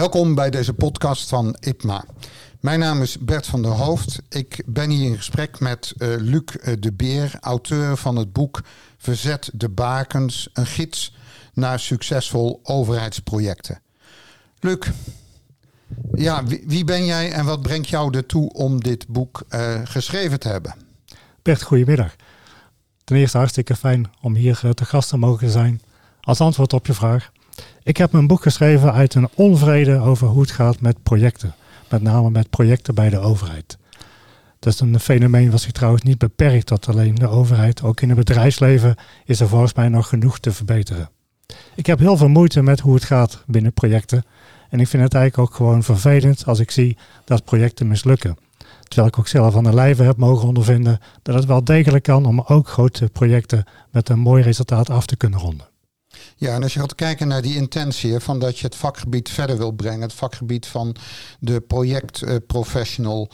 Welkom bij deze podcast van IPMA. Mijn naam is Bert van der Hoofd. Ik ben hier in gesprek met uh, Luc eh, de Beer, auteur van het boek Verzet de Bakens, een gids naar succesvol overheidsprojecten. Luc, ja, wie, ben jij en wat brengt jou ertoe om dit boek uh, geschreven te hebben? Bert, goedemiddag. Ten eerste hartstikke fijn om hier te gast te mogen zijn als antwoord op je vraag. Ik heb een boek geschreven uit een onvrede over hoe het gaat met projecten. Met name met projecten bij de overheid. Dat is een fenomeen wat zich trouwens niet beperkt tot alleen de overheid. Ook in het bedrijfsleven is er volgens mij nog genoeg te verbeteren. Ik heb heel veel moeite met hoe het gaat binnen projecten. En ik vind het eigenlijk ook gewoon vervelend als ik zie dat projecten mislukken. Terwijl ik ook zelf aan de lijve heb mogen ondervinden dat het wel degelijk kan om ook grote projecten met een mooi resultaat af te kunnen ronden. Ja, en als je gaat kijken naar die intentie van dat je het vakgebied verder wil brengen, het vakgebied van de projectprofessional.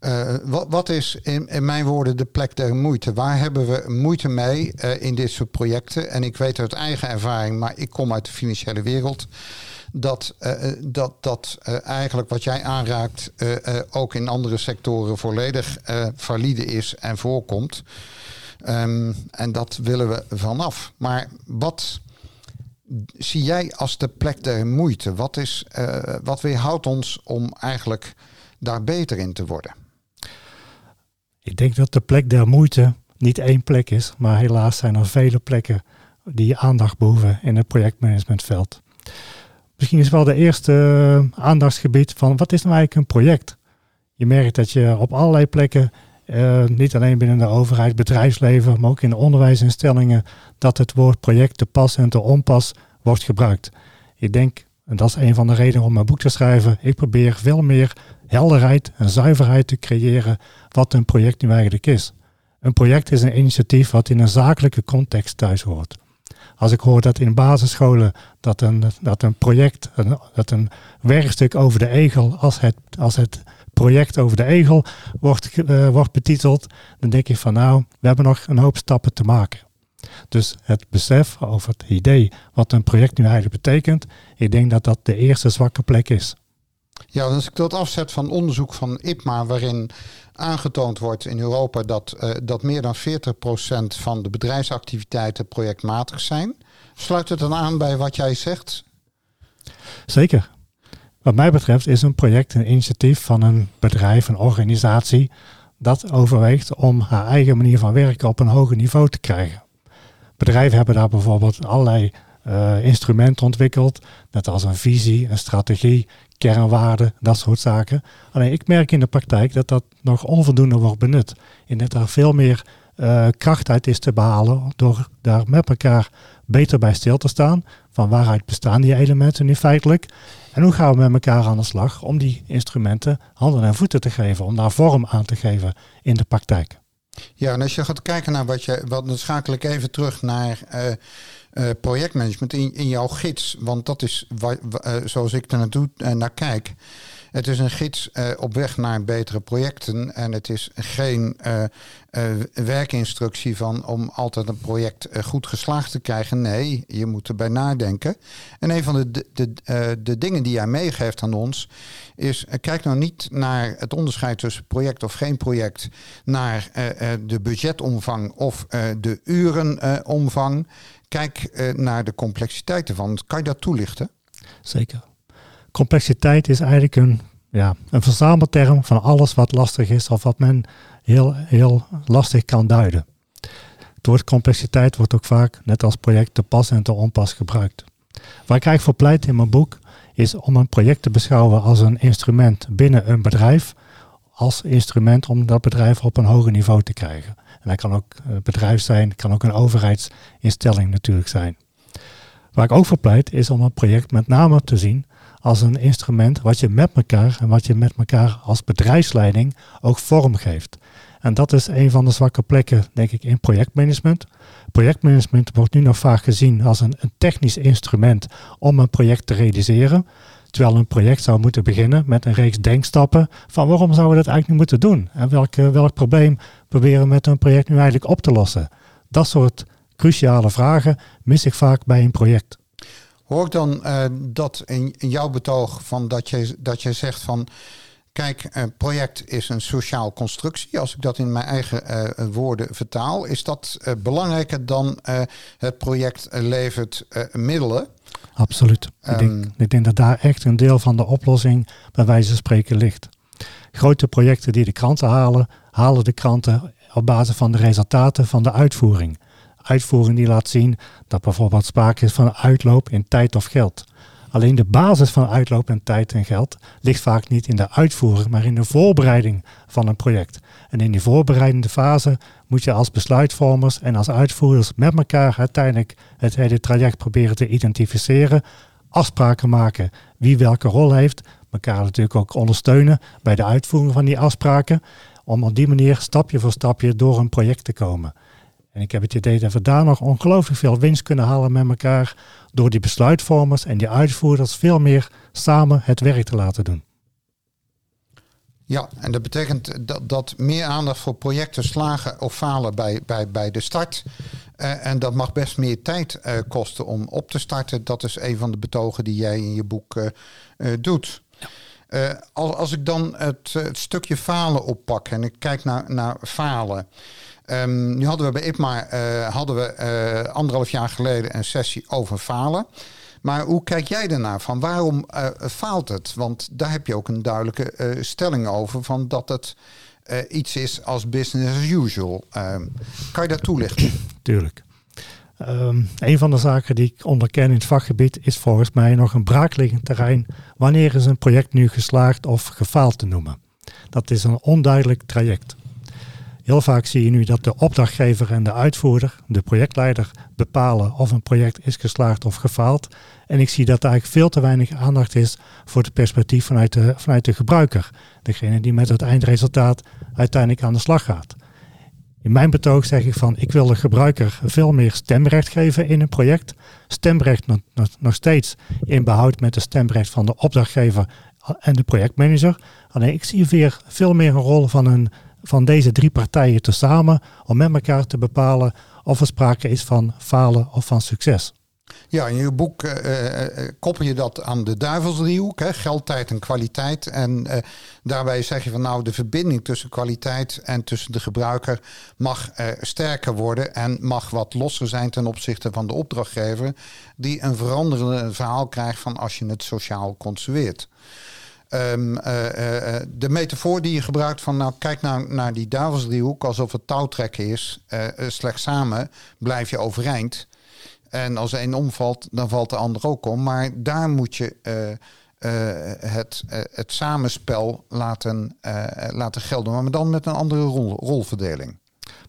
Uh, wat, wat, is in, in, mijn woorden de plek der moeite? Waar hebben we moeite mee uh, in dit soort projecten? En ik weet uit eigen ervaring, maar ik kom uit de financiële wereld dat, uh, dat, dat eigenlijk wat jij aanraakt ook in andere sectoren volledig valide is en voorkomt. Um, en dat willen we vanaf. Maar wat zie jij als de plek der moeite? Wat, is, uh, wat weerhoudt ons om eigenlijk daar beter in te worden? Ik denk dat de plek der moeite niet één plek is, maar helaas zijn er vele plekken die aandacht behoeven in het projectmanagementveld. Misschien is wel de eerste uh, aandachtsgebied van wat is nou eigenlijk een project? Je merkt dat je op allerlei plekken uh, niet alleen binnen de overheid, bedrijfsleven, maar ook in de onderwijsinstellingen, dat het woord project te pas en te onpas wordt gebruikt. Ik denk, en dat is een van de redenen om mijn boek te schrijven, ik probeer veel meer helderheid en zuiverheid te creëren wat een project nu eigenlijk is. Een project is een initiatief wat in een zakelijke context thuis hoort. Als ik hoor dat in basisscholen dat een, dat een project, dat een werkstuk over de egel, als het, als het project over de egel wordt, uh, wordt betiteld, dan denk ik van nou, we hebben nog een hoop stappen te maken. Dus het besef over het idee wat een project nu eigenlijk betekent, ik denk dat dat de eerste zwakke plek is. Ja, als ik dat afzet van onderzoek van IPMA, waarin aangetoond wordt in Europa dat, uh, dat meer dan 40% van de bedrijfsactiviteiten projectmatig zijn, sluit het dan aan bij wat jij zegt? Zeker. Wat mij betreft is een project een initiatief van een bedrijf, een organisatie, dat overweegt om haar eigen manier van werken op een hoger niveau te krijgen. Bedrijven hebben daar bijvoorbeeld allerlei uh, instrumenten ontwikkeld, net als een visie, een strategie, kernwaarden, dat soort zaken. Alleen ik merk in de praktijk dat dat nog onvoldoende wordt benut. En dat er veel meer uh, kracht uit is te behalen door daar met elkaar beter bij stil te staan. Van waaruit bestaan die elementen nu feitelijk? En hoe gaan we met elkaar aan de slag om die instrumenten handen en voeten te geven, om daar vorm aan te geven in de praktijk? Ja, en als je gaat kijken naar wat je, wat, dan schakel ik even terug naar uh, uh, projectmanagement in, in jouw gids, want dat is wat, uh, zoals ik er naartoe naar kijk. Het is een gids uh, op weg naar betere projecten. En het is geen uh, werkinstructie van om altijd een project goed geslaagd te krijgen. Nee, je moet erbij nadenken. En een van de, de, de, de dingen die jij meegeeft aan ons is: kijk nou niet naar het onderscheid tussen project of geen project, naar de budgetomvang of de urenomvang. Kijk naar de complexiteit ervan. Kan je dat toelichten? Zeker complexiteit is eigenlijk een, ja, een verzamelterm van alles wat lastig is of wat men heel, heel lastig kan duiden. Het woord complexiteit wordt ook vaak, net als project, te pas en te onpas gebruikt. Waar ik eigenlijk voor pleit in mijn boek, is om een project te beschouwen als een instrument binnen een bedrijf, als instrument om dat bedrijf op een hoger niveau te krijgen. En dat kan ook een bedrijf zijn, kan ook een overheidsinstelling natuurlijk zijn. Waar ik ook voor pleit, is om een project met name te zien als een instrument wat je met elkaar en wat je met elkaar als bedrijfsleiding ook vorm geeft. En dat is een van de zwakke plekken, denk ik, in projectmanagement. Projectmanagement wordt nu nog vaak gezien als een, een technisch instrument om een project te realiseren. Terwijl een project zou moeten beginnen met een reeks denkstappen van waarom zouden we dat eigenlijk niet moeten doen? En welk, welk probleem proberen we met een project nu eigenlijk op te lossen? Dat soort cruciale vragen mis ik vaak bij een project. Hoor ik dan uh, dat in, in, jouw betoog van dat je, dat je zegt van kijk, een project is een sociaal constructie. Als ik dat in mijn eigen uh, woorden vertaal, is dat uh, belangrijker dan het project levert middelen. Absoluut. Um, ik, denk, ehm, ik denk dat daar echt een deel van de oplossing bij wijze van spreken ligt. Grote projecten die de kranten halen, halen de kranten op basis van de resultaten van de uitvoering uitvoering die laat zien dat bijvoorbeeld sprake is van uitloop in tijd of geld. Alleen de basis van uitloop in tijd en geld ligt vaak niet in de uitvoering, maar in de voorbereiding van een project. En in die voorbereidende fase moet je als besluitvormers en als uitvoerders met elkaar uiteindelijk het hele traject proberen te identificeren, afspraken maken wie welke rol heeft, elkaar natuurlijk ook ondersteunen bij de uitvoering van die afspraken, om op die manier stapje voor stapje door een project te komen. En ik heb het idee dat we daar nog ongelooflijk veel winst kunnen halen met elkaar door die besluitvormers en die uitvoerders veel meer samen het werk te laten doen. Ja, en dat betekent dat, dat meer aandacht voor projecten slagen of falen bij, bij, bij de start. Uh, en dat mag best meer tijd uh, kosten om op te starten. Dat is een van de betogen die jij in je boek uh, doet. Ja. als, als ik dan het, het, stukje falen oppak en ik kijk naar, naar falen. Um, nu hadden we bij IPMA uh, hadden we, anderhalf jaar geleden een sessie over falen. Maar hoe kijk jij daarnaar? Van waarom faalt het? Want daar heb je ook een duidelijke stelling over. Van dat het iets is als business as usual. Um, kan je dat toelichten? Tuurlijk. Um, een van de zaken die ik onderken in het vakgebied is volgens mij nog een braakliggend terrein. Wanneer is een project nu geslaagd of gefaald te noemen? Dat is een onduidelijk traject. Heel vaak zie je nu dat de opdrachtgever en de uitvoerder, de projectleider, bepalen of een project is geslaagd of gefaald. En ik zie dat er eigenlijk veel te weinig aandacht is voor het perspectief vanuit de, vanuit de gebruiker. Degene die met het eindresultaat uiteindelijk aan de slag gaat. In mijn betoog zeg ik van ik wil de gebruiker veel meer stemrecht geven in een project. Stemrecht nog, nog, steeds in behoud met de stemrecht van de opdrachtgever en de projectmanager. Alleen ik zie weer veel meer een rol van een van deze drie partijen tezamen om met elkaar te bepalen of er sprake is van falen of van succes. Ja, in je boek uh, koppel je dat aan de duivelsdriehoek, hè, geld, tijd en kwaliteit. En daarbij zeg je van nou, de verbinding tussen kwaliteit en tussen de gebruiker mag sterker worden en mag wat losser zijn ten opzichte van de opdrachtgever, die een veranderende verhaal krijgt van als je het sociaal construeert. Uh, de metafoor die je gebruikt van, nou kijk nou naar die duivelsdriehoek alsof het touwtrekken is. Uh, slechts samen blijf je overeind. En als een omvalt, dan valt de ander ook om. Maar daar moet je het, het samenspel laten, laten gelden. Maar dan met een andere rol, rolverdeling.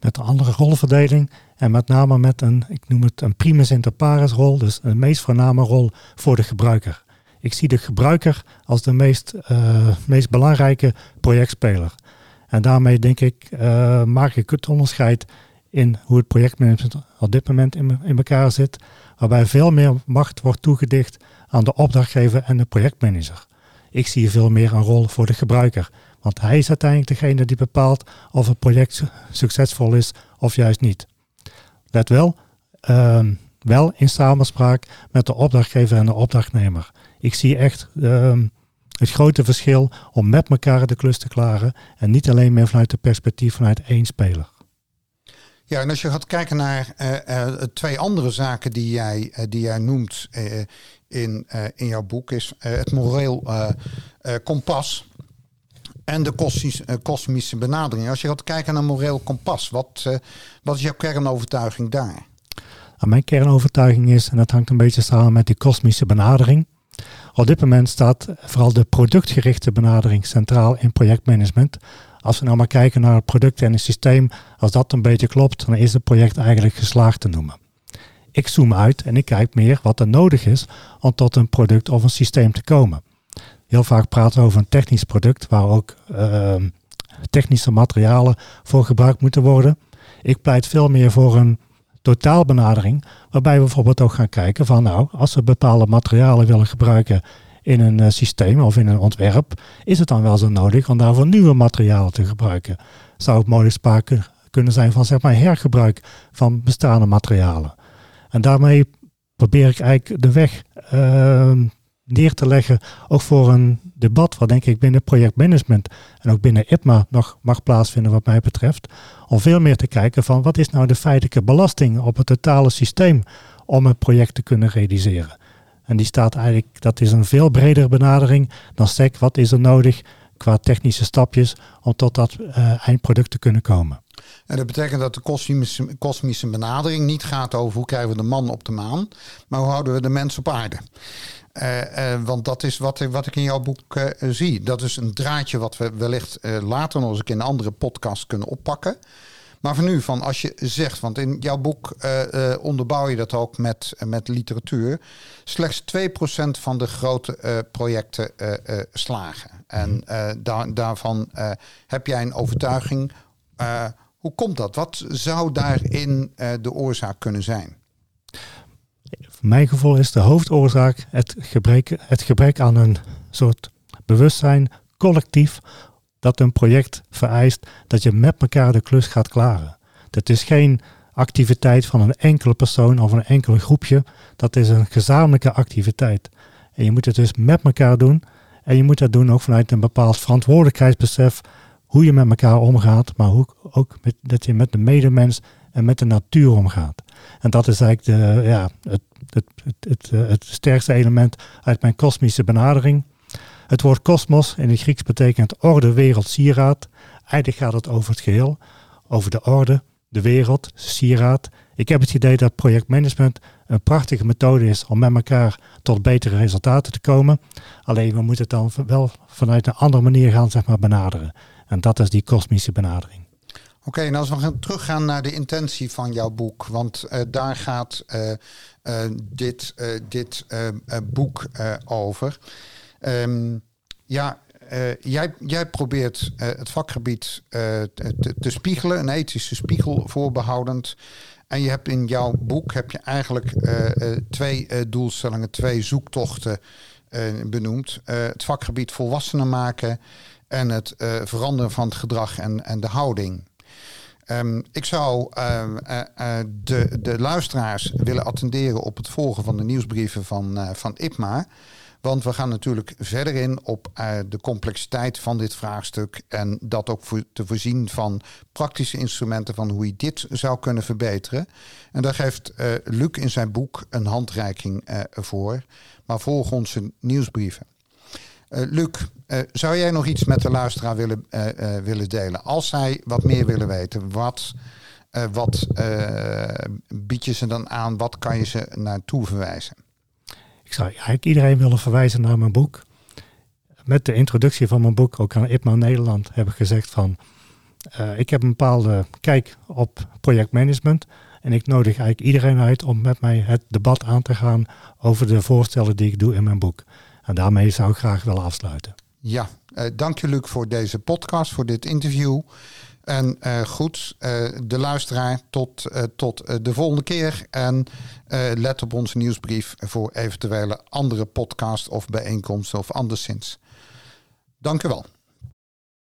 Met een andere rolverdeling en met name met een, ik noem het een primus inter pares rol. Dus een meest voorname rol voor de gebruiker. Ik zie de gebruiker als de meest, meest belangrijke projectspeler. En daarmee denk ik, maak ik het onderscheid in hoe het projectmanagement op dit moment in, elkaar zit. Waarbij veel meer macht wordt toegedicht aan de opdrachtgever en de projectmanager. Ik zie veel meer een rol voor de gebruiker. Want hij is uiteindelijk degene die bepaalt of het project succesvol is of juist niet. Let wel, uh, wel in samenspraak met de opdrachtgever en de opdrachtnemer. Ik zie echt ehm, het grote verschil om met elkaar de klus te klaren en niet alleen meer vanuit het perspectief vanuit één speler. Ja, en als je gaat kijken naar uh, uh, twee andere zaken die jij, uh, die jij noemt in, in jouw boek, is het moreel kompas en de kosmische, kosmische benadering. Als je gaat kijken naar moreel kompas, wat, wat is jouw kernovertuiging daar? Nou, mijn kernovertuiging is, en dat hangt een beetje samen met die kosmische benadering, op dit moment staat vooral de productgerichte benadering centraal in projectmanagement. Als we nou maar kijken naar het product en het systeem, als dat een beetje klopt, dan is het project eigenlijk geslaagd te noemen. Ik zoom uit en ik kijk meer wat er nodig is om tot een product of een systeem te komen. Heel vaak praten we over een technisch product waar ook uh, technische materialen voor gebruikt moeten worden. Ik pleit veel meer voor een totaalbenadering, waarbij we bijvoorbeeld ook gaan kijken van nou, als we bepaalde materialen willen gebruiken in een uh, systeem of in een ontwerp, is het dan wel zo nodig om daarvoor nieuwe materialen te gebruiken? Zou het mogelijk sprake kunnen zijn van zeg maar hergebruik van bestaande materialen? En daarmee probeer ik eigenlijk de weg ehm, neer te leggen, ook voor een debat wat denk ik binnen projectmanagement en ook binnen IPMA nog mag plaatsvinden wat mij betreft, om veel meer te kijken van wat is nou de feitelijke belasting op het totale systeem om een project te kunnen realiseren. En die staat eigenlijk, dat is een veel bredere benadering dan SEC, wat is er nodig qua technische stapjes om tot dat uh, eindproduct te kunnen komen. En dat betekent dat de kosmische, kosmische benadering niet gaat over hoe krijgen we de man op de maan, maar hoe houden we de mens op aarde. Uh, uh, want dat is wat, wat ik in jouw boek uh, zie. Dat is een draadje wat we wellicht later nog eens in een andere podcast kunnen oppakken. Maar voor nu, van als je zegt, want in jouw boek onderbouw je dat ook met, met literatuur. Slechts 2% van de grote projecten slagen. En daar, daarvan heb jij een overtuiging. hoe komt dat? Wat zou daarin de oorzaak kunnen zijn? Mijn gevoel is de hoofdoorzaak het gebrek, het gebrek aan een soort bewustzijn, collectief, dat een project vereist dat je met elkaar de klus gaat klaren. Dat is geen activiteit van een enkele persoon of een enkele groepje. Dat is een gezamenlijke activiteit. En je moet het dus met elkaar doen. En je moet dat doen ook vanuit een bepaald verantwoordelijkheidsbesef. Hoe je met elkaar omgaat, maar ook met, dat je met de medemens en met de natuur omgaat. En dat is eigenlijk de, ja, het, het, het, het, het sterkste element uit mijn kosmische benadering. Het woord kosmos in het Grieks betekent orde, wereld, sieraad. Eigenlijk gaat het over het geheel, over de orde, de wereld, sieraad. Ik heb het idee dat projectmanagement een prachtige methode is om met elkaar tot betere resultaten te komen. Alleen we moeten het dan wel vanuit een andere manier gaan zeg maar, benaderen. En dat is die kosmische benadering. Oké, en als we gaan teruggaan naar de intentie van jouw boek, want uh, daar gaat uh, uh, dit, dit boek over. Um, ja, jij, jij probeert het vakgebied te, te, spiegelen, een ethische spiegel voorbehoudend. En je hebt in jouw boek heb je eigenlijk twee doelstellingen, twee zoektochten benoemd. het vakgebied volwassenen maken en het veranderen van het gedrag en, en de houding. Um, ik zou uh, uh, de, de luisteraars willen attenderen op het volgen van de nieuwsbrieven van, uh, van IPMA. Want we gaan natuurlijk verder in op de complexiteit van dit vraagstuk. En dat ook te voorzien van praktische instrumenten van hoe je dit zou kunnen verbeteren. En daar geeft Luc in zijn boek een handreiking voor. Maar volg onze nieuwsbrieven. Uh, Luc, uh, zou jij nog iets met de luisteraar willen, uh, willen delen? Als zij wat meer willen weten, wat, wat bied je ze dan aan? Wat kan je ze naartoe verwijzen? Ik zou eigenlijk iedereen willen verwijzen naar mijn boek. Met de introductie van mijn boek, ook aan IPMA Nederland, heb ik gezegd van... ik heb een bepaalde kijk op projectmanagement. En ik nodig eigenlijk iedereen uit om met mij het debat aan te gaan over de voorstellen die ik doe in mijn boek. En daarmee zou ik graag willen afsluiten. Ja, uh, dank je Luc voor deze podcast, voor dit interview. En uh, goed, uh, de luisteraar, tot, tot de volgende keer. En let op onze nieuwsbrief voor eventuele andere podcast of bijeenkomsten of anderszins. Dank u wel.